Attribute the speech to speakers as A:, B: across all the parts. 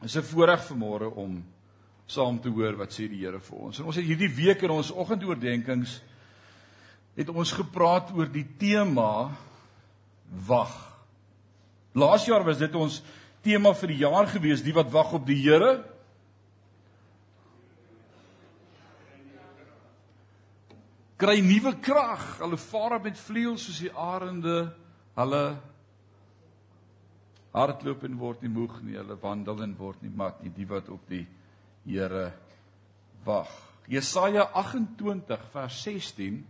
A: Dis 'n voorreg vanmôre om saam te hoor wat sê die Here vir ons. En ons het hierdie week in ons oggendoordenkings het ons gepraat oor die tema wag. Laas jaar was dit ons tema vir die jaar gewees, die wat wag op die Here. Kry nuwe krag. Hulle vaar op met vleuels soos die arende. Hulle hardloop en word nie moeg nie, hulle wandel en word nie mat nie, die wat op die Here wag. Jesaja 28 vers 16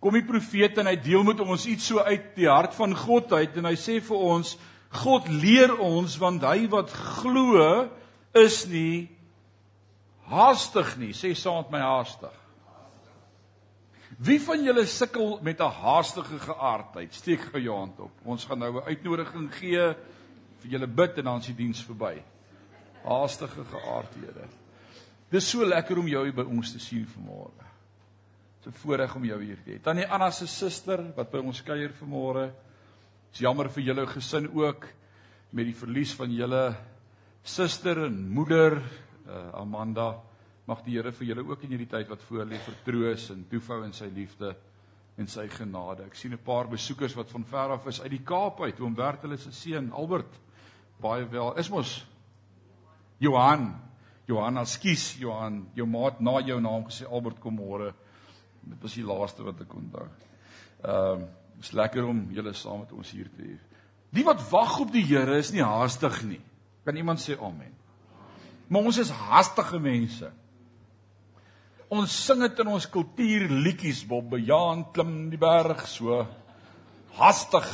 A: kom die profeet en hy deel met ons iets so uit die hart van God uit en hy sê vir ons God leer ons want hy wat glo is nie haastig nie, sê saam met my haastig. Wie van julle sukkel met 'n haastige geaardheid? Steek gou jou hand op. Ons gaan nou 'n uitnodiging gee vir julle bid en dan is die diens verby. Haastige geaardhede. Dis so lekker om jou hier by ons te sien vanmôre. Dis 'n voorreg om jou hier te hê. Tannie Anna se suster wat by ons kuier vanmôre. Dis jammer vir julle gesin ook met die verlies van julle suster en moeder uh, Amanda. Mag die Here vir julle ook in hierdie tyd wat voor lê vertroos en toefou in sy liefde en sy genade. Ek sien 'n paar besoekers wat van ver af is uit die Kaap uit, oom Bert hulle se seun Albert. Baie wel. Is mos Johan. Johan, ekskuus Johan, jou maat na jou naam gesê Albert kom môre. Dit was die laaste wat ek onthou. Ehm, uh, is lekker om julle saam met ons hier te hê. Die wat wag op die Here is nie haastig nie. Kan iemand sê amen? Maar ons is haastige mense. Ons sing dit in ons kultuurliedjies, Bob Bejaan klim die berg so hastig.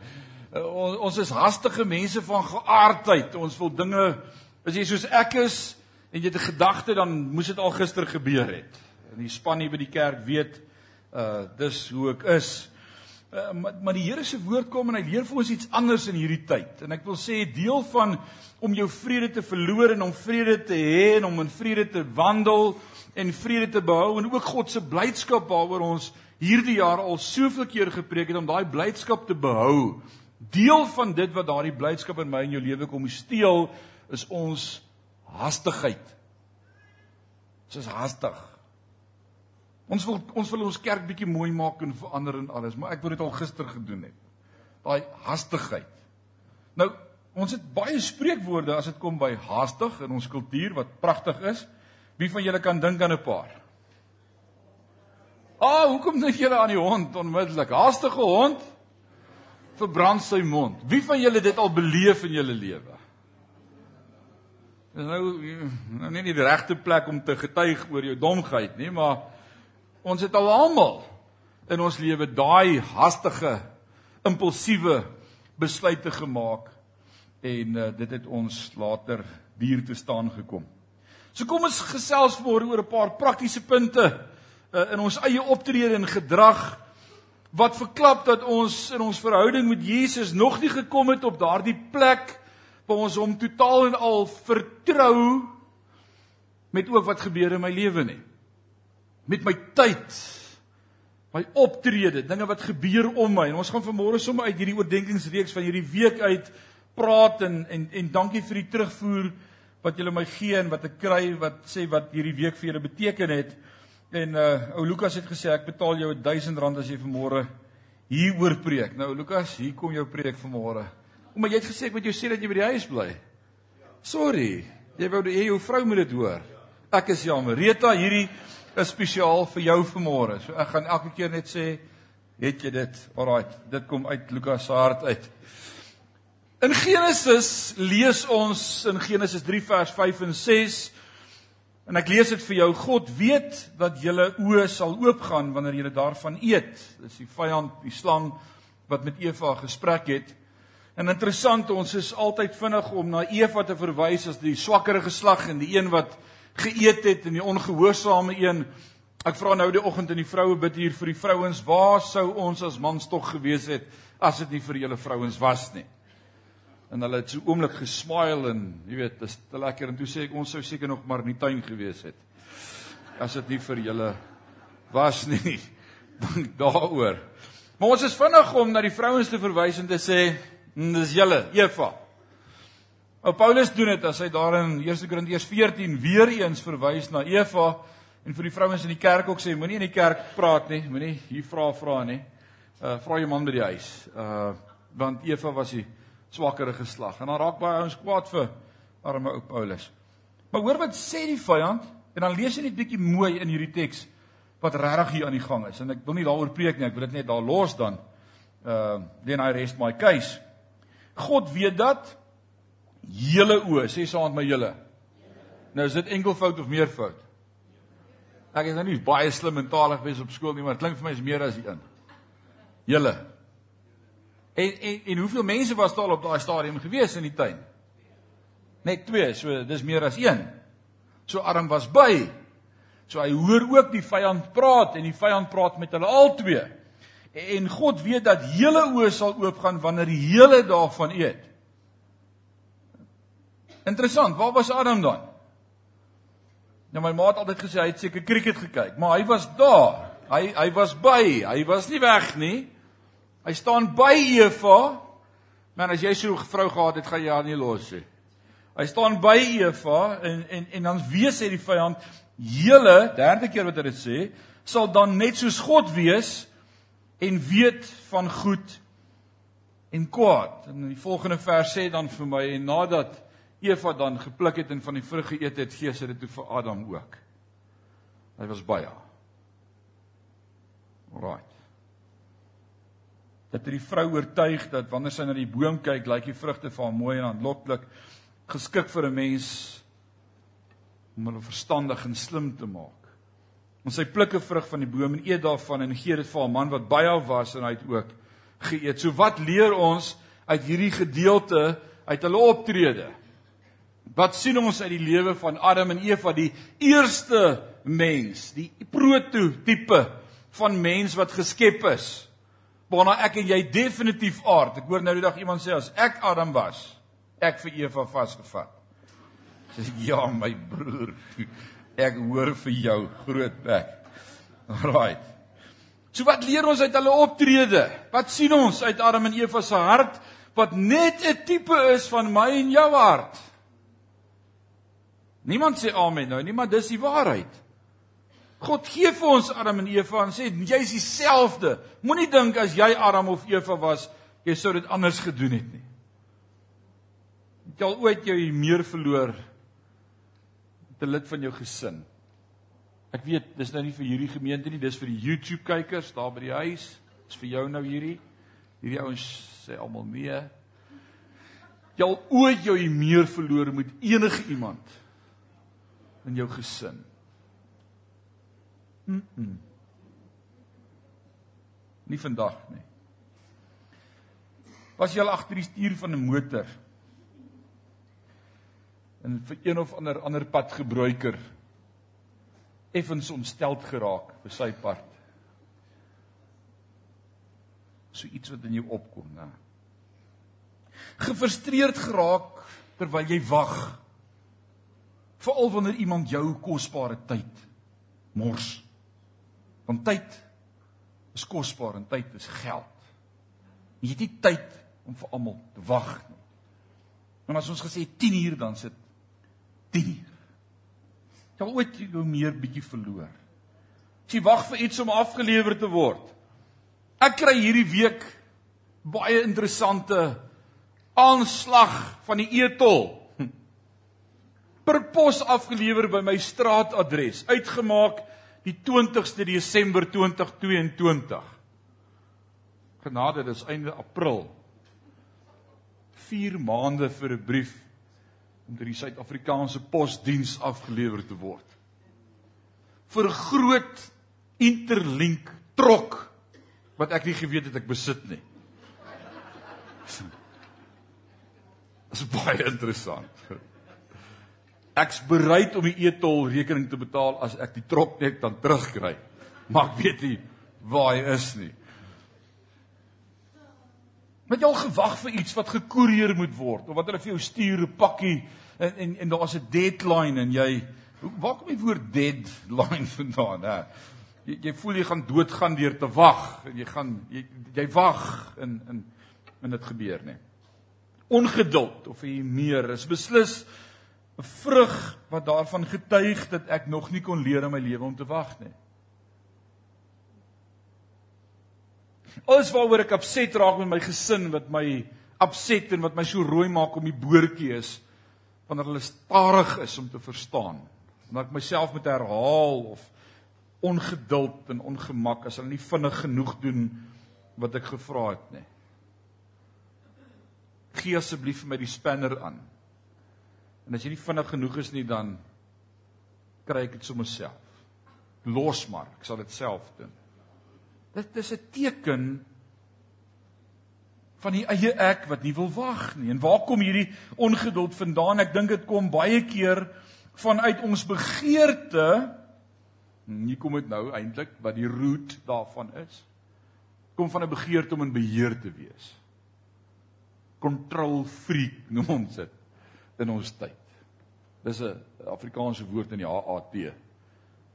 A: ons is hastige mense van geaardheid. Ons wil dinge as jy soos ek is en jy het 'n gedagte dan moes dit al gister gebeur het. En die span hier by die kerk weet uh dis hoe ek is. Uh, maar, maar die Here se woord kom en hy leer vir ons iets anders in hierdie tyd. En ek wil sê deel van om jou vrede te verloor en om vrede te hê en om in vrede te wandel en vrede te behou en ook God se blydskap waaroor ons hierdie jaar al soveel keer gepreek het om daai blydskap te behou. Deel van dit wat daardie blydskap in my en jou lewe kom steel is ons hastigheid. Ons is hastig. Ons wil ons wil ons kerk bietjie mooi maak en verander en alles, maar ek wou dit al gister gedoen het. Daai hastigheid. Nou, ons het baie spreekwoorde as dit kom by haastig in ons kultuur wat pragtig is. Wie van julle kan dink aan 'n paar? Ah, oh, hoekom dink julle aan die hond onmiddellik? Haastige hond verbrand sy mond. Wie van julle dit al beleef in julle lewe? Dis nou nou nie die regte plek om te getuig oor jou domheid nie, maar ons het al almal in ons lewe daai haastige impulsiewe besluite gemaak en uh, dit het ons later duur te staan gekom. So kom ons gesels môre oor 'n paar praktiese punte uh, in ons eie optrede en gedrag wat verklap dat ons in ons verhouding met Jesus nog nie gekom het op daardie plek waar ons hom totaal en al vertrou met ook wat gebeur in my lewe nie. Met my tyd, my optrede, dinge wat gebeur om my. En ons gaan vanmôre sommer uit hierdie oordeenkingsreeks van hierdie week uit praat en en en dankie vir die terugvoer wat julle my gee en wat ek kry wat sê wat hierdie week vir julle beteken het. En uh ou Lukas het gesê ek betaal jou R1000 as jy vanmôre hier oor preek. Nou Lukas, hier kom jou preek vanmôre. Omdat jy het gesê ek moet jou sê dat jy by die huis bly. Sorry. Jy wou hê jou vrou moet dit hoor. Ek is jammer. Rita, hierdie is spesiaal vir jou vanmôre. So ek gaan elke keer net sê, het jy dit? Alraai, dit kom uit Lukas se hart uit. In Genesis lees ons in Genesis 3 vers 5 en 6 en ek lees dit vir jou. God weet dat julle oë sal oopgaan wanneer julle daarvan eet. Dis die vyand, die slang wat met Eva gesprek het. En interessant, ons is altyd vinnig om na Eva te verwys as die swakkere geslag en die een wat geëet het en die ongehoorsame een. Ek vra nou die oggend in die vroue bid hier vir die vrouens, waar sou ons as mans tog gewees het as dit nie vir julle vrouens was nie? En hulle het so oomblik gesmile en jy weet, dis te lekker en toe sê ek ons sou seker nog maar in die tuin gewees het. As dit nie vir julle was nie. Dink daaroor. Maar ons is vinnig om na die vrouens te verwys en te sê, mm, dis julle, Eva. Ou Paulus doen dit as hy daar in 1 Korintiërs 14 weer eens verwys na Eva en vir die vrouens in die kerk ook sê moenie in die kerk praat nie, moenie hier vra vra nie. Uh vra jou man by die huis. Uh want Eva was die swakkere geslag. En dan raak baie ouens kwaad vir arme ou Paulus. Maar hoor wat sê die vyand? En dan lees jy net bietjie mooi in hierdie teks wat regtig hier aan die gang is. En ek wil nie daaroor preek nie, ek wil dit net daar los dan. Uh then I rest my case. God weet dat hele oë, sê saam met hele. Nou is dit enkelvoud of meervoud? Ek is nou nie baie slim en talig wees op skool nie, maar dit klink vir my is meer as een. Hele. En en en hoeveel mense was daar op daai stadium gewees in die tuin? Net 2, so dis meer as 1. So arm was by. So hy hoor ook die vyand praat en die vyand praat met hulle albei. En God weet dat hele oë sal oopgaan wanneer die hele daarvan eet. Interessant, waar was Adam dan? Nou my ma het altyd gesê hy het seker cricket gekyk, maar hy was daar. Hy hy was by, hy was nie weg nie. Hy staan by Eva. Man, as jy so 'n vrou gehad het, gaan jy haar nie los nie. Hy staan by Eva en en en dan weet hy die vyand hele derde keer wat hy dit sê, sal dan net soos God wees en weet van goed en kwaad. En die volgende vers sê dan vir my en nadat Eva dan gepluk het en van die vrug geëet het, gee sy dit toe vir Adam ook. Hy was by haar. Right. Dat die vrou oortuig dat wanneer sy na die boom kyk, lyk die vrugte vir haar mooi en aanloklik, geskik vir 'n mens om hulle verstandig en slim te maak. Ons sy pluk 'n vrug van die boom en eet daarvan en gee dit vir haar man wat by haar was en hy het ook geëet. So wat leer ons uit hierdie gedeelte uit hulle optrede? Wat sien ons uit die lewe van Adam en Eva, die eerste mens, die prototipe van mens wat geskep is? Waarna ek en jy definitief aard. Ek hoor nou die dag iemand sê as ek Adam was, ek vir Eva vasgevat. Sê ja, my broer. Ek hoor vir jou groot bek. Alraai. So wat leer ons uit hulle optrede? Wat sien ons uit Adam en Eva se hart wat net 'n tipe is van my en jou hart? Niemand sê amen nou nie, maar dis die waarheid. God gee vir ons Adam en Eva en sê jy's dieselfde. Moenie dink as jy Adam of Eva was, jy sou dit anders gedoen het nie. Het jy al ooit jou meer verloor te lid van jou gesin? Ek weet, dis nou nie vir hierdie gemeente nie, dis vir die YouTube kykers daar by die huis. Dis vir jou nou hierdie. Hierdie ouens sê almal nee. Jy al ooit jou meer verloor met enige iemand? in jou gesin. Mm -mm. Nie vandag nie. Was jy al agter die stuur van 'n motor? En vir een of ander ander padgebruiker effens ontsteld geraak vir sy pad. So iets wat in jou opkom, né? Gefrustreerd geraak terwyl jy wag Veral wanneer iemand jou kosbare tyd mors. Want tyd is kosbaar en tyd is geld. Jy het nie tyd om vir almal te wag nie. En as ons gesê 10 uur dan sit 10 uur. Jy wil ooit jou meer bietjie verloor. As jy wag vir iets om afgelewer te word. Ek kry hierdie week baie interessante aanslag van die etol per pos afgelewer by my straatadres, uitgemaak die 20ste Desember 2022. Genade, dis einde April. 4 maande vir 'n brief om deur die Suid-Afrikaanse Posdiens afgelewer te word. Vir groot interlink trok wat ek nie geweet het ek besit nie. Dit is baie interessant. Ek's bereid om die e-tol rekening te betaal as ek die trok net dan terugkry. Maar ek weet nie waar hy is nie. Met al gewag vir iets wat gekoerier moet word of wat hulle vir jou stuur 'n pakkie en en en daar's 'n deadline en jy waar kom die woord deadline vandaan hè? Jy jy voel jy gaan doodgaan deur te wag en jy gaan jy, jy wag en en en dit gebeur nie. ongeduld of jy meer is beslis 'n vrug wat daarvan getuig dat ek nog nie kon leer in my lewe om te wag nie. Alles waaroor ek opset raak met my gesin wat my opset en wat my so rooi maak om die boortjie is wanneer hulle stadig is om te verstaan. Wanneer ek myself moet herhaal of ongeduld en ongemak as hulle nie vinnig genoeg doen wat ek gevra het nie. Gee asseblief vir my die spanner aan. En as jy nie vinnig genoeg is nie dan kry ek dit sommer self. Los maar, ek sal dit self doen. Dit is 'n teken van die eie ek wat nie wil wag nie. En waar kom hierdie ongeduld vandaan? Ek dink dit kom baie keer vanuit ons begeerte. Nie kom dit nou eintlik wat die root daarvan is. Kom van 'n begeerte om in beheer te wees. Control freak noem ons dit in ons tyd. Dis 'n Afrikaanse woord in die HAT.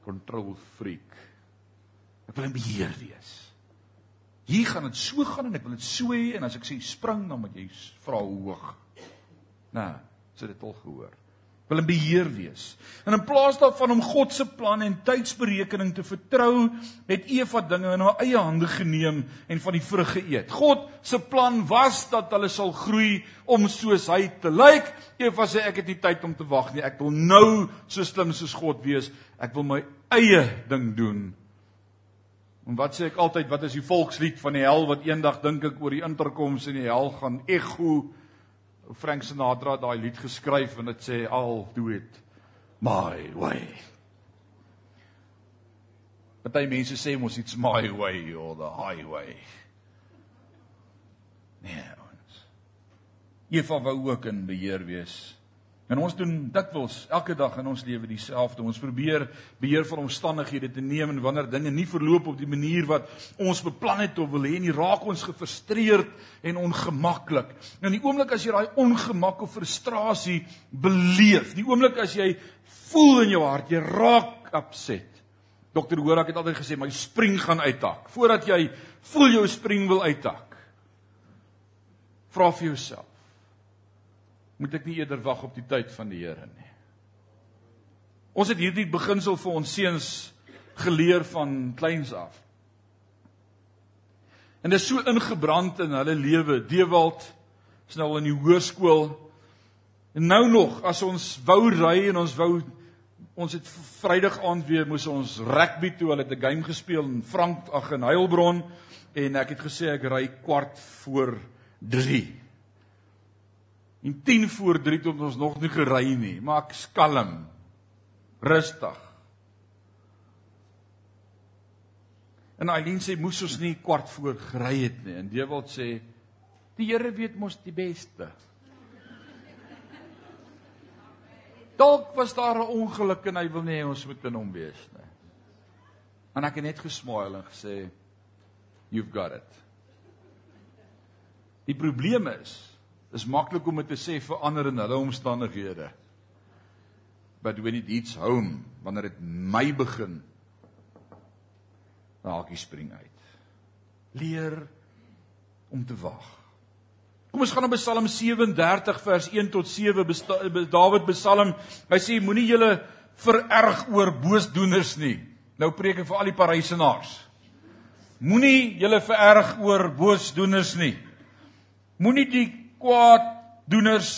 A: Control freak. Ek wil in beheer wees. Hier gaan dit so gaan en ek wil dit so hê en as ek sê spring dan moet jy vra hoog. Nou, sit dit al gehoor wil in beheer wees. En in plaas daarvan om God se plan en tydsberekening te vertrou, het Eva dinge in haar eie hande geneem en van die vrug geëet. God se plan was dat hulle sal groei om soos hy te lyk. Eva sê ek het nie tyd om te wag nie. Ek wil nou so slim soos God wees. Ek wil my eie ding doen. En wat sê ek altyd, wat is die volkslied van die hel wat eendag dink ek oor die interkoms in die hel gaan ekho Frank Sinatra daai lied geskryf en dit sê al do it my way. Party mense sê mos iets my way or the highway. Nee, ons. Eva wou ook in beheer wees En ons doen dikwels elke dag in ons lewe dieselfde. Ons probeer beheer van omstandighede te neem en wanneer dinge nie verloop op die manier wat ons beplan het of wil hê nie, raak ons gefrustreerd en ongemaklik. In die oomblik as jy daai ongemak of frustrasie beleef, die oomblik as jy voel in jou hart jy raak upset. Dokter Horak het altyd gesê my spring gaan uithak. Voordat jy voel jou spring wil uithak. Vra vir jouself moet ek nie eerder wag op die tyd van die Here nie. Ons het hierdie beginsel vir ons seuns geleer van kleins af. En dit is so ingebrand in hulle lewe. Dewald is nou al in die hoërskool. En nou nog, as ons wou ry en ons wou ons het Vrydag aand weer moes ons rugby toe, hulle 'n game gespeel in Frank ag in Heilbron en ek het gesê ek ry kwart voor 3. En 10 voor 3 tot ons nog nie gery nie, maar ek skalm. Rustig. En Eileen sê moes ons nie kwart voor gery het nie. En Dewald sê die Here weet mos die beste. Dalk was daar 'n ongeluk en hy wil nie ons moet in hom wees nie. En ek het net gesmaal en gesê you've got it. Die probleem is Dis maklik om dit te sê vir ander in hulle omstandighede. But when it hits home, wanneer dit my begin, dan haak jy spring uit. Leer om te wag. Kom ons gaan op Psalm 37 vers 1 tot 7 Dawid Psalm. Hy sê moenie julle vererg oor boosdoeners nie. Nou preek ek vir al die Parysenaars. Moenie julle vererg oor boosdoeners nie. Moenie die kwaaddoeners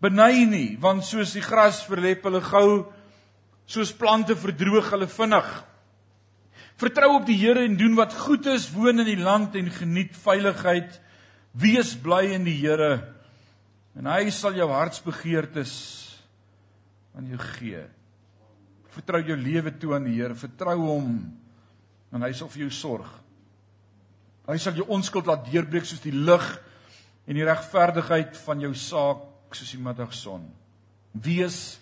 A: beny nie, want soos die gras verlep hulle gou, soos plante verdroog hulle vinnig. Vertrou op die Here en doen wat goed is, woon in die land en geniet veiligheid. Wees bly in die Here en hy sal jou hartsbegeertes aan jou gee. Vertrou jou lewe toe aan die Here, vertrou hom en hy sal vir jou sorg. Hy sal jou onskuld laat deurbreek soos die lig en die regverdigheid van jou saak soos die middagson. Wees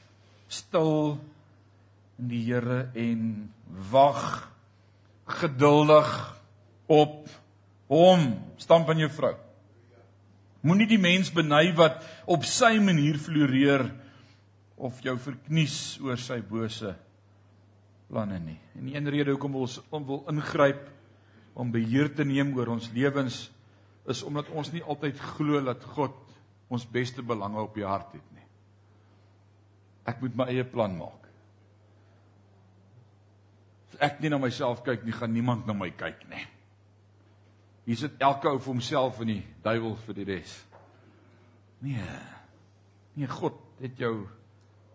A: stil in die Here en wag geduldig op hom. Stamp aan jou vrou. Moenie die mens beny wat op sy manier floreer of jou verknies oor sy bose planne nie. En die een rede hoekom ons wil ingryp om beheer te neem oor ons lewens is omdat ons nie altyd glo dat God ons beste belange op die hart het nie. Ek moet my eie plan maak. As ek nie na myself kyk nie, gaan niemand na my kyk nie. Hier sit elke ou vir homself en die duiwel vir die res. Nee. Nee, God het jou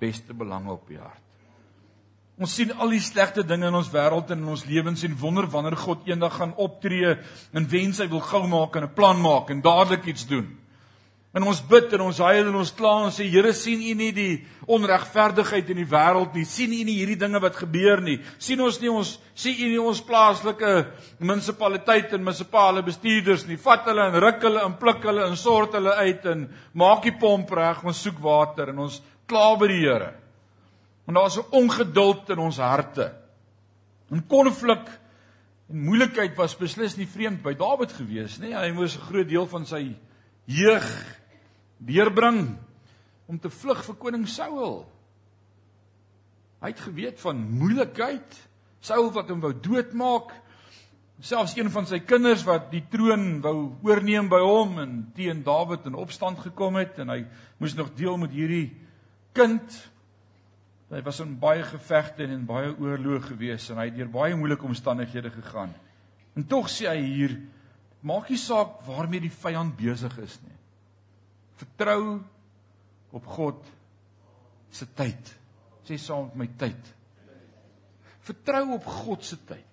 A: beste belange op die hart. Ons sien al die slegte dinge in ons wêreld en in ons lewens en wonder wanneer God eendag gaan optree en wens hy wil gou maak en 'n plan maak en dadelik iets doen. En ons bid en ons huil en ons kla en sê Here sien U nie die onregverdigheid in die wêreld nie. sien U nie hierdie dinge wat gebeur nie. sien ons nie ons sien U nie ons plaaslike munisipaliteit en munisipale bestuurders nie. Vat hulle en ruk hulle en pluk hulle en sort hulle uit en maak die pomp reg, ons soek water en ons kla by die Here. En daar's 'n ongeduld in ons harte. En konflik en moeilikheid was beslis nie vreemd by Dawid gewees nie. Hy moes 'n groot deel van sy jeug deurbring om te vlug vir koning Saul. Hy het geweet van moeilikheid, Saul wat hom wou doodmaak, selfs een van sy kinders wat die troon wou oorneem by hom en teen Dawid in opstand gekom het en hy moes nog deel met hierdie kind. Hy was in baie gevegte en in baie oorloë gewees en hy het deur baie moeilike omstandighede gegaan. En tog sê hy hier, maak nie saak waarmee die vyand besig is nie. Vertrou op God se tyd. Sê saam met my tyd. Vertrou op God se tyd.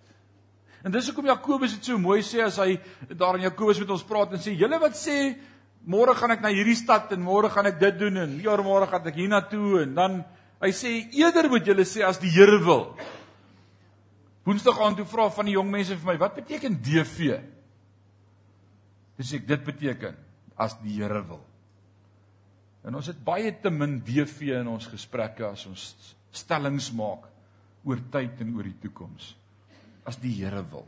A: En dis hoekom Jakobus dit so mooi sê as hy daar in Jakobus met ons praat en sê julle wat sê môre gaan ek na hierdie stad en môre gaan ek dit doen en hier môre gaan ek hiernatoe en dan hy sê eerder moet julle sê as die Here wil. Woensdag aand toe vra van die jong mense vir my wat beteken DV? Dis ek dit beteken as die Here wil. En ons het baie te min DV in ons gesprekke as ons stellings maak oor tyd en oor die toekoms. As die Here wil.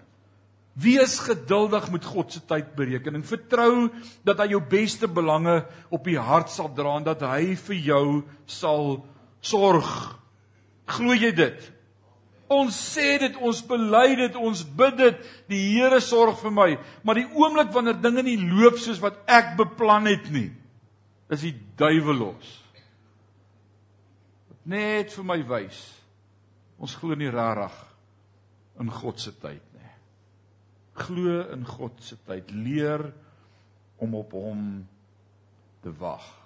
A: Wees geduldig met God se tydberekening. Vertrou dat hy jou beste belange op die hart sal dra en dat hy vir jou sal sorg. Glo jy dit? Ons sê dit, ons bely dit, ons bid dit. Die Here sorg vir my, maar die oomblik wanneer dinge nie loop soos wat ek beplan het nie, is die duiwel los. Net vir my wys. Ons glo nie rarig in God se tyd nie. Glo in God se tyd. Leer om op hom te wag.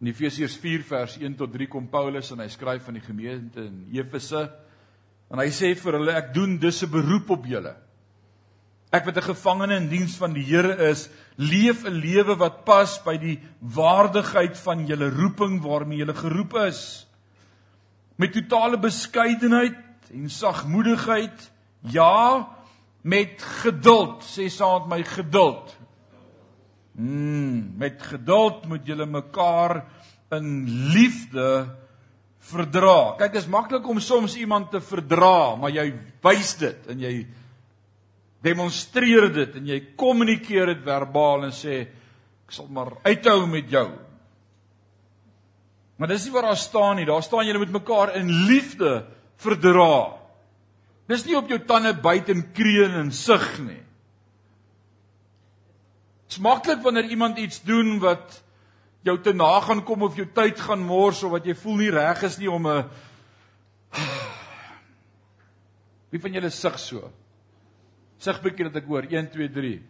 A: In Efesiërs 4 vers 1 tot 3 kom Paulus en hy skryf aan die gemeente in Efese en hy sê vir hulle ek doen dus 'n beroep op julle Ek wat 'n gevangene in diens van die Here is, leef 'n lewe wat pas by die waardigheid van julle roeping waarmee julle geroep is. Met totale beskeidenheid en sagmoedigheid, ja, met geduld, sê saam met my geduld. Mm, met geduld moet julle mekaar in liefde verdra. Kyk, dit is maklik om soms iemand te verdra, maar jy wys dit en jy demonstreer dit en jy kommunikeer dit verbaal en sê ek sal maar uithou met jou. Maar dis nie waar daar staan nie. Daar staan julle met mekaar in liefde verdra. Dis nie op jou tande byt en kreun en sug nie. Dit's maklik wanneer iemand iets doen wat jou te na gaan kom of jou tyd gaan mors of wat jy voel nie reg is nie om 'n Wie van julle sug so? Sig bietjie dat ek hoor 1 2 3.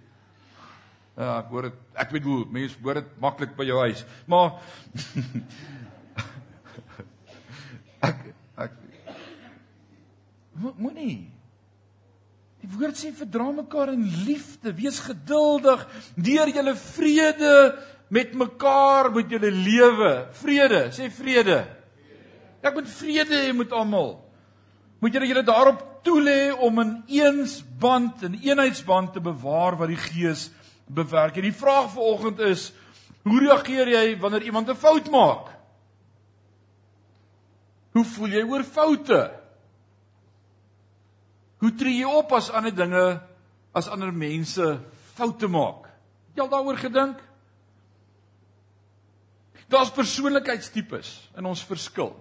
A: Ja, ek hoor dit. Ek weet hoe mense hoor dit maklik by jou huis. Maar ek ek moenie Die woord sê verdra mekaar in liefde, wees geduldig, deur julle vrede met mekaar met julle lewe. Vrede, sê vrede. Ek moet vrede hê met almal moet julle julle daarop toelê om in eensband en eenheidsband te bewaar wat die Gees bewerk. En die vraag vanoggend is: hoe reageer jy wanneer iemand 'n fout maak? Hoe voel jy oor foute? Hoe tree jy op as ander dinge as ander mense foute maak? Het jy al daaroor gedink? Daar's persoonlikheidstipes in ons verskil.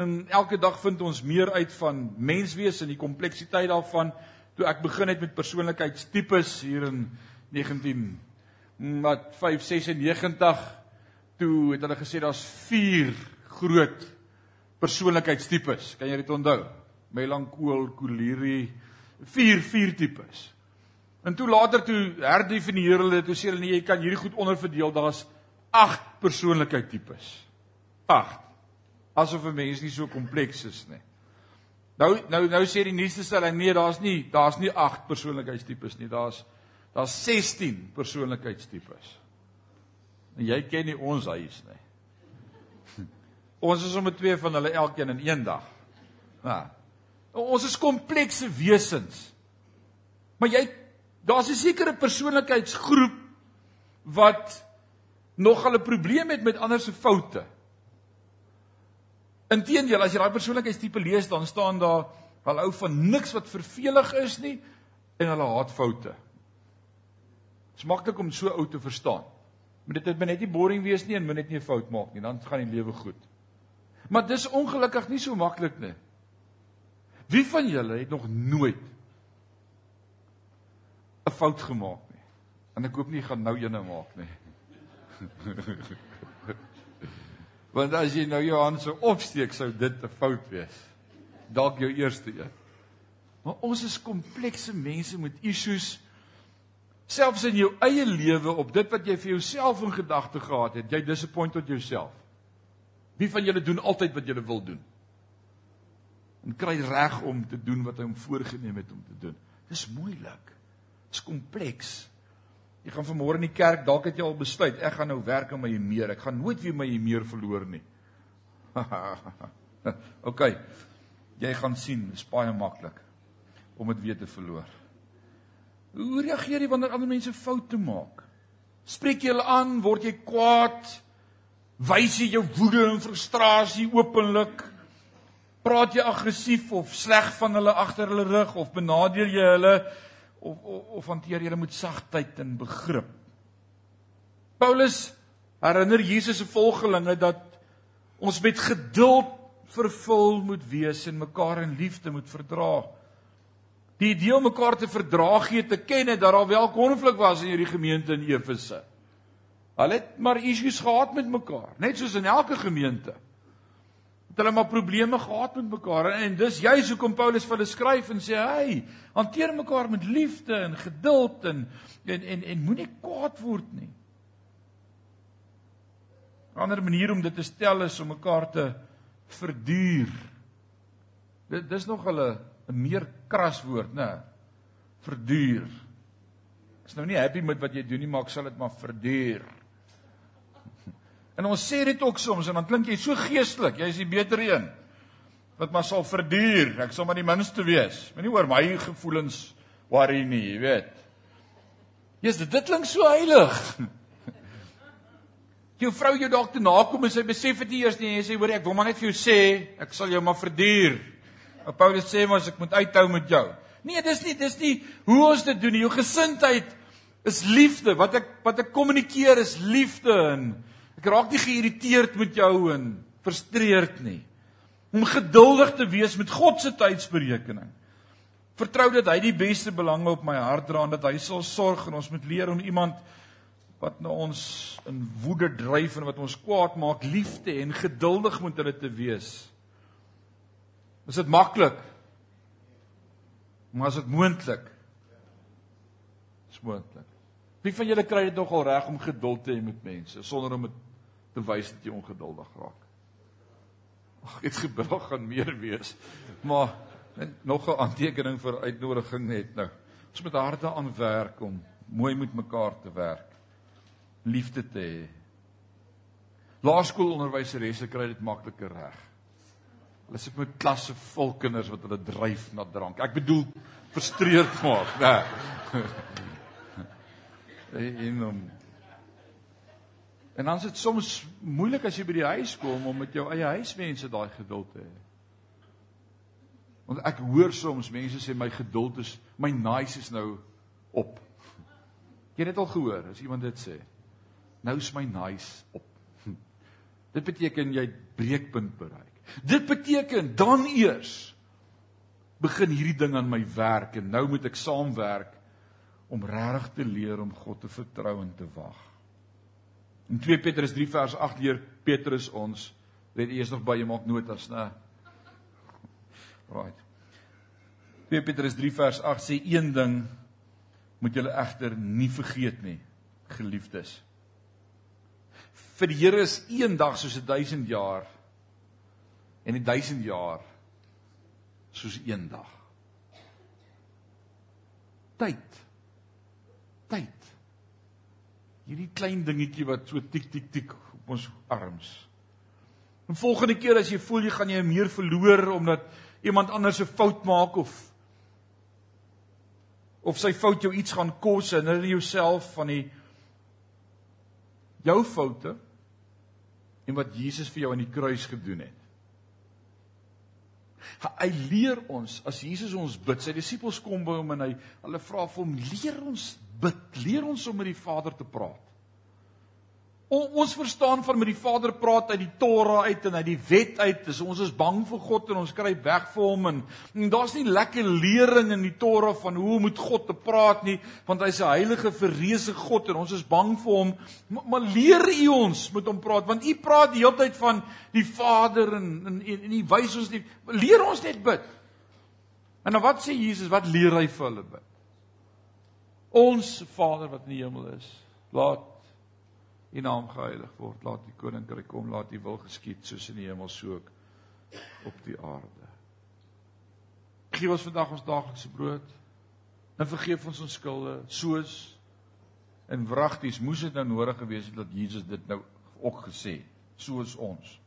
A: En elke dag vind ons meer uit van menswees en die kompleksiteit daarvan. Toe ek begin het met persoonlikheidstipes hier in 19 wat 596 toe het hulle gesê daar's 4 groot persoonlikheidstipes. Kan jy dit onthou? Melankool, kolierie, 4 4 tipes. En toe later toe herdefinieer hulle dit, toe sê hulle nee, jy kan hierdie goed onderverdeel, daar's 8 persoonlikheidstipes. 8. Asof 'n mens nie so kompleks is nie. Nou nou nou sê die nuutste stelling nee, daar's nie daar's nie 8 persoonlikheidstipes nie. Daar's daar's 16 persoonlikheidstipes. En jy ken nie ons huis nie. Ons is sommer twee van hulle elkeen in een dag. Ja. Ons is komplekse wesens. Maar jy daar's 'n sekere persoonlikheidsgroep wat nog hulle probleem het met ander se foute. Inteendeel, as jy daai persoonlikheidstipe lees, dan staan daar hulle hou van niks wat vervelig is nie en hulle haat foute. Dit is maklik om so ou te verstaan. Maar dit moet net nie boring wees nie en moet net nie 'n fout maak nie, dan gaan die lewe goed. Maar dis ongelukkig nie so maklik nie. Wie van julle het nog nooit 'n fout gemaak nie? En ek hoop nie gaan nou eene maak nie. Want as jy nou jou hand so opsteek, sou dit 'n fout wees. Dalk jou eerste een. Maar ons is komplekse mense met issues selfs in jou eie lewe op dit wat jy vir jouself in gedagte gehad het, jy disappoint tot jouself. Wie van julle doen altyd wat julle wil doen? En kry reg om te doen wat hy hom voorgenem het om te doen. Dis moeilik. Dis kompleks. Jy gaan vanmôre in die kerk, dalk het jy al besluit, ek gaan nou werk aan my meer. Ek gaan nooit weer my meer verloor nie. OK. Jy gaan sien, dis baie maklik om dit weer te verloor. Hoe reageer jy wanneer ander mense foute maak? Spreek jy hulle aan, word jy kwaad? Wys jy jou woede en frustrasie openlik? Praat jy aggressief of sleg van hulle agter hulle rug of benadeel jy hulle of of, of hanteer jy hulle met sagtheid en begrip? Paulus herinner Jesus se volgelinge dat ons met geduld vervul moet wees en mekaar in liefde moet verdra. Die idee om mekaar te verdra gee te ken dat daar wel konflik was in hierdie gemeente in Efese. Hulle het maar issues gehad met mekaar, net soos in elke gemeente. Het hulle maar probleme gehad met mekaar en, en dis juist hoekom Paulus vir hulle skryf en sê, "Hey, hanteer mekaar met liefde en geduld en en en, en moenie kwaad word nie." 'n Ander manier om dit te stel is om mekaar te verduur. Dit dis nog hulle 'n meer kras woord, né? Verduur. Ek is nou nie happy met wat jy doen nie, maar ek sal dit maar verduur. En ons sê dit ook soms en dan klink jy so geestelik. Jy is die beter een. Wat maar sal verduur. Ek sal maar die minste wees. Moenie oor my gevoelens worry nie, jy weet. Jesus, dit klink so heilig. Jou vrou jou dalk te nakom en sy besef dit eers nie en jy sê hoor ek wil maar net vir jou sê, ek sal jou maar verduur. Maar Paulus sê mos ek moet uithou met jou. Nee, dis nie dis nie hoe ons dit doen nie. Jou gesindheid is liefde. Wat ek wat ek kommunikeer is liefde en Ek raak nie geïrriteerd met jou en frustreerd nie. Om geduldig te wees met God se tydsberekening. Vertrou dat hy die beste belange op my hart dra en dat hy sal sorg en ons moet leer om iemand wat na ons in woede dryf en wat ons kwaad maak lief te en geduldig met hulle te wees. Is dit maklik? Maar is dit moontlik? Is moontlik. Wie van julle kry dit nogal reg om geduld te hê met mense sonder om dit te wys dat jy ongeduldig raak? Ag, dit gebeur gaan meer wees. Maar nog 'n aantekening vir uitnodiging net nou. Ons moet harde aan werk om mooi met mekaar te werk. Liefde te hê. Laerskoolonderwyseresse kry dit makliker reg. Hulle sit met klasse vol kinders wat hulle dryf na drank. Ek bedoel frustreerd maak, né? Nee. en om En dan is dit soms moeilik as jy by die huis kom om met jou eie huismense daai geduld te hê. Want ek hoor soms mense sê my geduld is my nice is nou op. Jy het dit al gehoor as iemand dit sê. Nou is my nice op. Dit beteken jy breekpunt bereik. Dit beteken dan eers begin hierdie ding aan my werk en nou moet ek saamwerk om regtig te leer om God te vertrou en te wag. In 2 Petrus 3 vers 8 leer Petrus ons, let eers nog by jy maak notas, né? Right. 2 Petrus 3 vers 8 sê een ding moet julle egter nie vergeet nie, geliefdes. Vir die Here is een dag soos 1000 jaar en 1000 jaar soos een dag. Tyd. Tyd. Hierdie klein dingetjie wat so tik tik tik op ons arms. En volgende keer as jy voel jy gaan jy meer verloor omdat iemand anders 'n fout maak of of sy fout jou iets gaan kos en herinner jouself van die jou foute en wat Jesus vir jou aan die kruis gedoen het. Hy leer ons as Jesus ons bid, sy disippels kom by hom en hy hulle vra vir hom, leer ons bid, leer ons om met die Vader te praat. O, ons verstaan van met die Vader praat uit die Torah uit en uit die wet uit. Dis ons is bang vir God en ons kry weg vir hom en, en daar's nie lekker lering in die Torah van hoe moet God te praat nie, want hy's 'n heilige verreëse God en ons is bang vir hom. Maar, maar leer u ons met hom praat want u praat die hele tyd van die Vader en en en u wys ons nie leer ons net bid. En dan wat sê Jesus? Wat leer hy vir hulle bid? Ons Vader wat in die hemel is, laat U naam geheilig word. Laat U koninkryk kom, laat U wil geskied soos in die hemel so ook op die aarde. Gee ons vandag ons daaglikse brood. En vergeef ons ons skulde soos en wragties moes dit nou nodig gewees het dat Jesus dit nou ook gesê het, soos ons.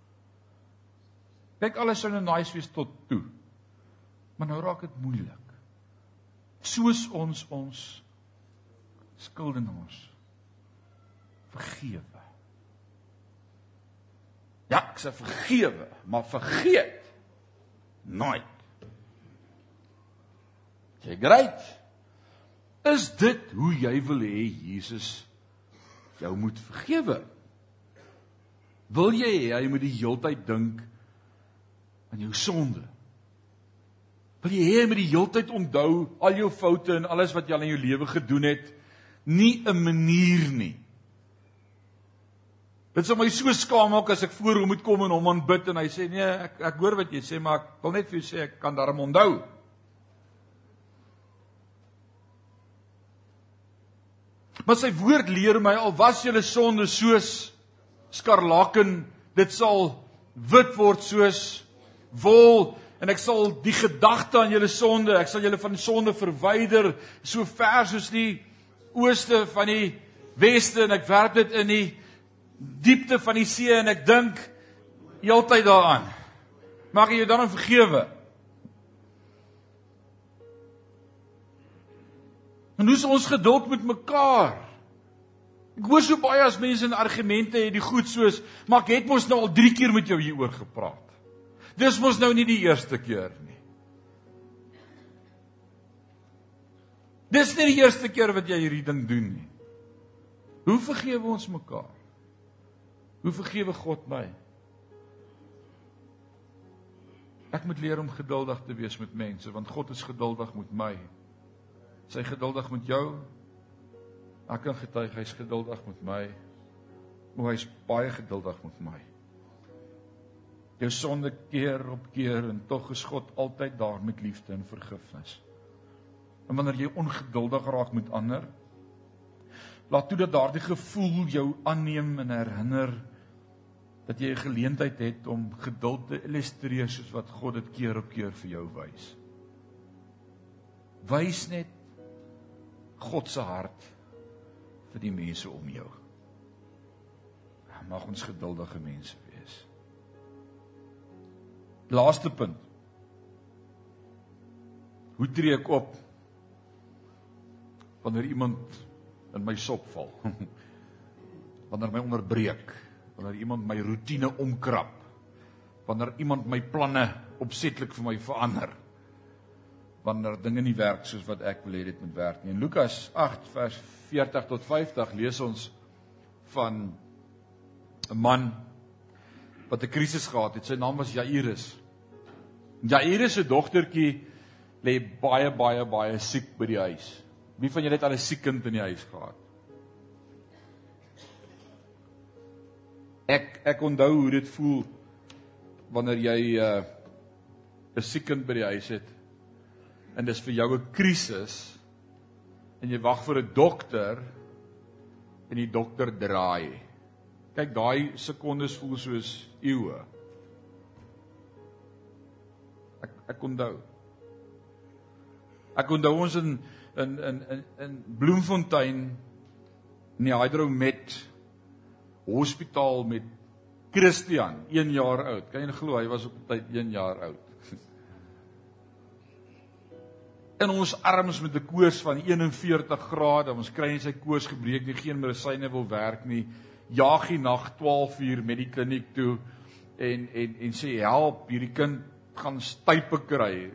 A: Kyk alles sou nou nice wees tot toe. Maar nou raak dit moeilik. Soos ons ons skuldenaars vergewe. Ja, ek sê vergewe, maar vergeet nooit. Jy great. Is dit hoe jy wil hê Jesus jou moet vergewe? Wil jy hê hy moet die heeltyd dink aan jou sonde? Wil jy hê hy moet die heeltyd onthou al jou foute en alles wat jy al in jou lewe gedoen het? Nie 'n manier nie. Dit sou my so skaam maak as ek voor hom moet kom en hom aanbid en hy sê nee, ek ek hoor wat jy sê, maar ek wil net vir jou sê ek kan daarom onthou. Maar sy woord leer my al was julle sonde soos skarlaken, dit sal wit word soos wol en ek sal die gedagte aan julle sonde, ek sal julle van sonde verwyder so ver soos die ooste van die weste en ek werp dit in die diepte van die see en ek dink heeltyd daaraan. Mag jy dan vergewe. En hoe is ons geduld met mekaar? Ek hoor so baie as mense in argumente het die goed soos, maar ek het mos nou al 3 keer met jou hieroor gepraat. Dis mos nou nie die eerste keer nie. Dis nie die eerste keer wat jy hierdie ding doen nie. Hoe vergewe ons mekaar? Hoe vergewe God my? Ek moet leer om geduldig te wees met mense want God is geduldig met my. Sy geduldig met jou. Ek kan getuig hy's geduldig met my. O hy's baie geduldig met my. Jou sonde keer op keer en tog is God altyd daar met liefde en vergifnis. En wanneer jy ongeduldig raak met ander, Laat toe dat daardie gevoel jou aanneem en herinner dat jy 'n geleentheid het om geduld te illustreer soos wat God dit keer op keer vir jou wys. Wys net God se hart vir die mense om jou. Mag ons geduldige mense wees. Laaste punt. Hoe tree ek op wanneer iemand in my sop val. wanneer my onderbreek, wanneer iemand my rotine omkrap, wanneer iemand my planne opsetlik vir my verander. Wanneer dinge nie werk soos wat ek wil hê dit moet werk nie. In Lukas 8 vers 40 tot 50 lees ons van 'n man wat 'n krisis gehad het. Sy naam was Jairus. Jairus se dogtertjie lê baie baie baie siek by die huis. Wie van julle het al 'n siek kind in die huis gehad? Ek ek onthou hoe dit voel wanneer jy 'n uh, siek kind by die huis het en dis vir jou 'n krisis en jy wag vir 'n dokter en die dokter draai. Kyk, daai sekondes voel soos eeue. Ek ek onthou. Ek onthou ons in in in in in Bloemfontein in die Hydromet hospitaal met Christian, 1 jaar oud. Kan jy glo hy was op tyd 1 jaar oud? in ons arms met 'n koors van 41 grade. Ons kry in sy koors gebreek, nie geen medisyne wil werk nie. Jaag die nag 12 uur met die kliniek toe en en en sê help, hierdie kind gaan stype kry.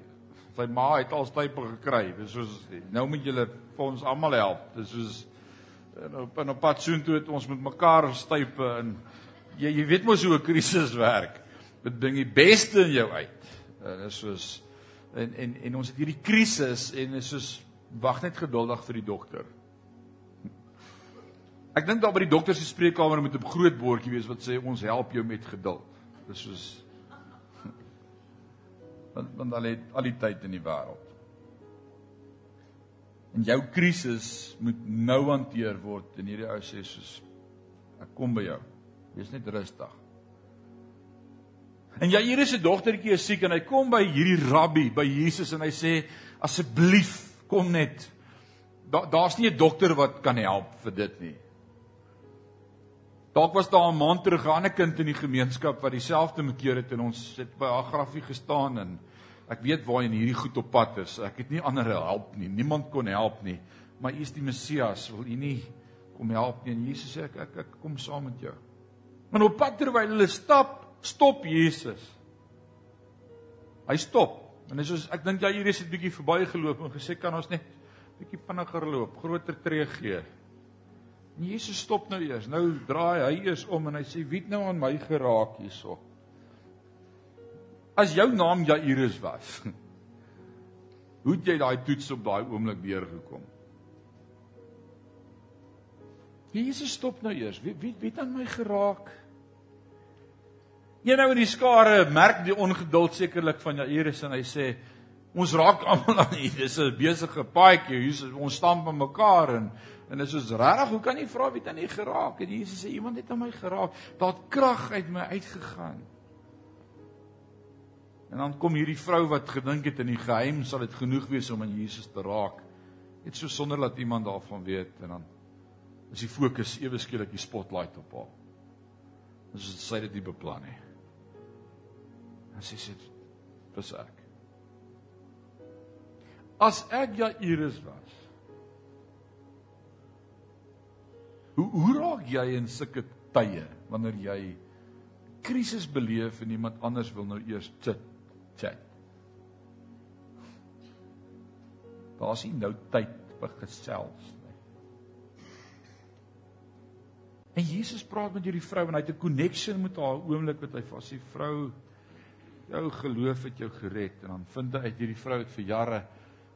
A: Sy ma het al stype gekry. Dis soos nou moet julle vir ons almal help. Dis soos en op en op pad soontoe het ons met mekaar stype en jy jy weet mos hoe 'n krisis werk. Dit bring die beste in jou uit. Dit is soos en en en ons het hierdie krisis en is soos wag net geduldig vir die dokter. Ek dink daar by die dokter se spreekkamer moet 'n groot bordjie wees wat sê ons help jou met geduld. Dis soos want want al het al die tyd in die wêreld. En jou krisis moet nou hanteer word en hierdie ou sê soos ek kom by jou. Wees net rustig. En Jairus se dogtertjie is siek en hy kom by hierdie rabbi, by Jesus en hy sê asseblief kom net. Daar daar's nie 'n dokter wat kan help vir dit nie. Dalk was daar 'n maand terug 'n ander kind in die gemeenskap wat dieselfde mekeer het en ons het by haar grafie gestaan en ek weet waar in hierdie goed op pad is. Ek het nie ander help nie. Niemand kon help nie. Maar U is die Messias, wil U nie kom help nie? En Jesus sê ek ek, ek kom saam met jou. Maar op pad terwyl hulle stap, stop Jesus. Hy stop. En dis soos ek dink ja hier is 'n bietjie verbygeloop en gesê kan ons net bietjie vinniger loop, groter tree gee. En Jesus stop nou eers. Nou draai hy eers om en hy sê wie het nou aan my geraak hierso? As jou naam Jairus was. Hoe het jy daai toets op daai oomblik deurgekom? Jesus stop nou eers. Wie wie wie het aan my geraak? Een nou in die skare merk die ongeduld sekerlik van Jairus en hy sê ons raak almal aan hier. Dis 'n besige paadjie. Hier ons staan by mekaar en en dit is regtig, hoe kan jy vra wie dan nie geraak het? Jesus sê iemand het aan my geraak. Daar het krag uit my uitgegaan. En dan kom hierdie vrou wat gedink het in die geheim sal dit genoeg wees om aan Jesus te raak. Net so sonder dat iemand daarvan weet en dan is die fokus ewe skielik die spotlight op haar. Sy het dit beplan nie. En sy sê dis ek. As ek Jairus was. Hoe hoe raak jy in sulke tye wanneer jy krisis beleef en iemand anders wil nou eers chat chat. Daar's nie nou tyd vir gesels nie. En Jesus praat met hierdie vrou en hy het 'n connection met haar oomblik wat hy vas die vrou jou geloof het jou gered en dan vind hy uit hierdie vrou het vir jare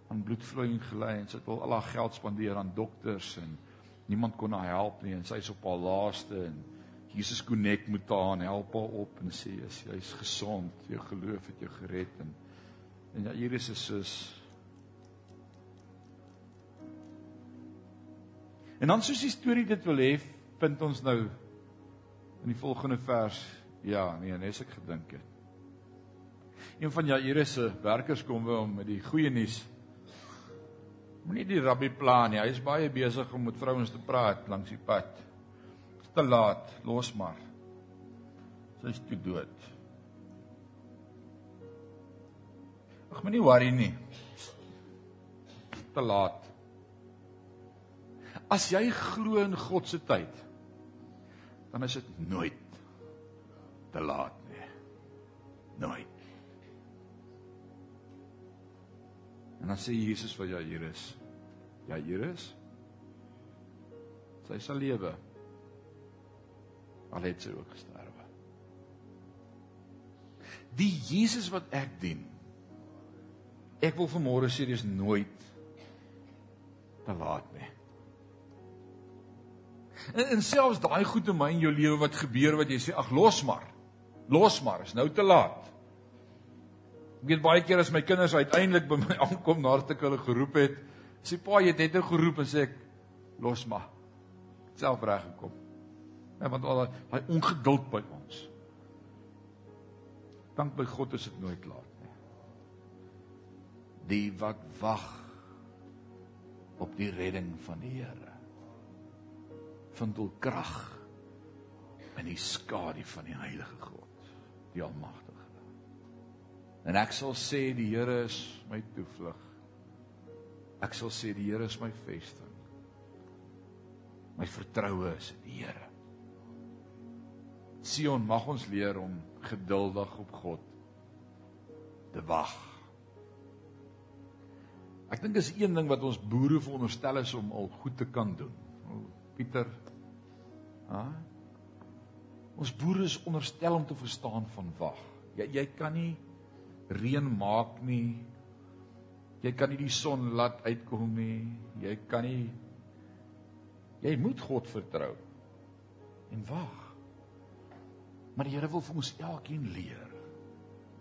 A: aan bloedvloeiing gely en sy het al al haar geld spandeer aan dokters en niemand kon haar help nie en sy is op haar laaste en Jesus connect met haar en help haar op en sê is gesond jou geloof het jou gered en en ja hier is 'n sus En dan soos die storie dit wil hê, vind ons nou in die volgende vers, ja, nee, net as ek gedink het. Een van Jairus se werkers kom by hom met die goeie nuus. Moenie die rabbi pla nie. Hy is baie besig om met vrouens te praat langs die pad. Dit is te laat, los maar. Sy is te dood. Ag moenie worry nie. Te laat. As jy glo in God se tyd, dan is dit nooit te laat nie. Nooit. En dan sê Jesus vir Jairus: Jairus, sy sal lewe. Al het sy ook gesterwe. Die Jesus wat ek dien. Ek wil vanmôre sê dis nooit te laat nie. En, en selfs daai goed in my en jou lewe wat gebeur wat jy sê ag los maar. Los maar, is nou te laat. Ek weet baie keer as my kinders uiteindelik by my aankom nadat ek hulle geroep het, sê pa jy het net nou geroep en sê ek los maar. Self reg gekom. Ja, want al daai ongeduld by ons. Dank by God is dit nooit laat nie. Die wat wag op die redding van die Here vind hul krag in die skadu van die heilige God, die almagtige. En ek sal sê die Here is my toevlug. Ek sal sê die Here is my vesting. My vertroue is in die Here. Sion mag ons leer om geduldig op God te wag. Ek dink is een ding wat ons boere veronderstel is om al goed te kan doen. Pieter. Ha? Ons boere is onderstel om te verstaan van wag. Jy jy kan nie reën maak nie. Jy kan nie die son laat uitkom nie. Jy kan nie jy moet God vertrou en wag. Maar die Here wil vir ons elkeen leer.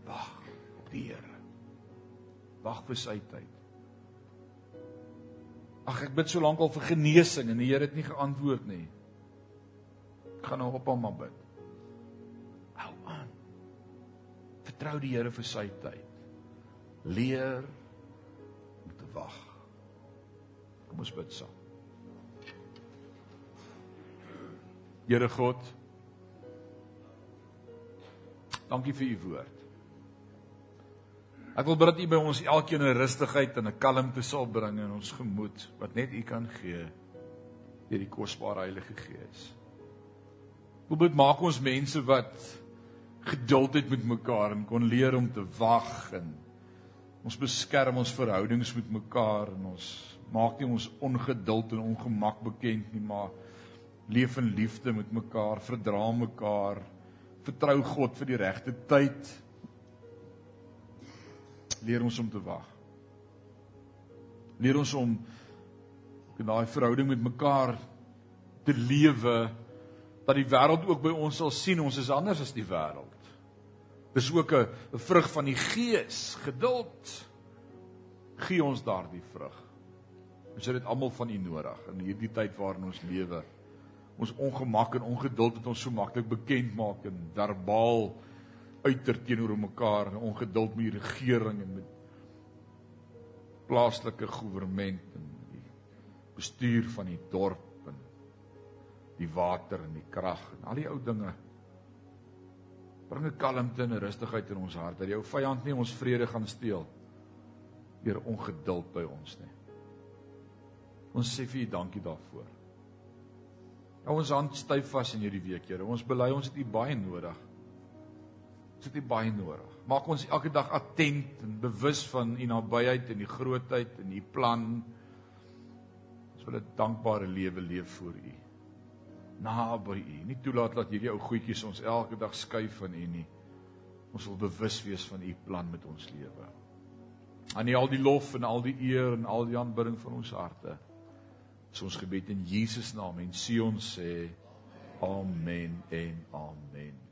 A: Wag op die Here. Wag vir sy tyd. Ag ek bid so lank al vir genesing en die Here het nie geantwoord nie. Ek gaan nou op hom maar bid. Vertrou die Here vir sy tyd. Leer om te wag. Kom ons bid saam. Here God, Dankie vir u woord. Ek wil bid dat u by ons elkeen 'n rustigheid en 'n kalmte sal bring in ons gemoed wat net u kan gee deur die kosbare Heilige Gees. Wil bid maak ons mense wat geduld het met mekaar en kon leer om te wag en ons beskerm ons verhoudings met mekaar en ons maak nie ons ongeduld en ongemak bekend nie maar leef in liefde met mekaar, verdra mekaar vertrou God vir die regte tyd. Leer ons om te wag. Leer ons om in daai verhouding met mekaar te lewe dat die wêreld ook by ons sal sien ons is anders as die wêreld. Dis ook 'n vrug van die Gees, geduld. Gee ons daardie vrug. Ons het dit almal van U nodig in hierdie tyd waarin ons lewe ons ongemak en ongeduld wat ons so maklik bekend maak en verbaal uiter teenoor mekaar en ongeduld met die regering en met plaaslike regering en die bestuur van die dorp en die water en die krag en al die ou dinge bring 'n kalmte en 'n rustigheid in ons hart dat jou vyand nie ons vrede gaan steel deur ongeduld by ons nie. Ons sê vir U dankie daarvoor. Hou ons hand styf vas in hierdie week, Here. Ons bely ons het U baie nodig. Ons het U baie nodig. Maak ons elke dag attent en bewus van U nabyheid en die grootheid en U plan. Ons wil 'n dankbare lewe leef voor U. Naby U. Nie toelaat dat hierdie ou goedjies ons elke dag skuif van U nie. Ons wil bewus wees van U plan met ons lewe. Aan U al die lof en al die eer en al die aanbidding van ons harte. Dis ons gebed in Jesus naam en Sion sê amen en amen.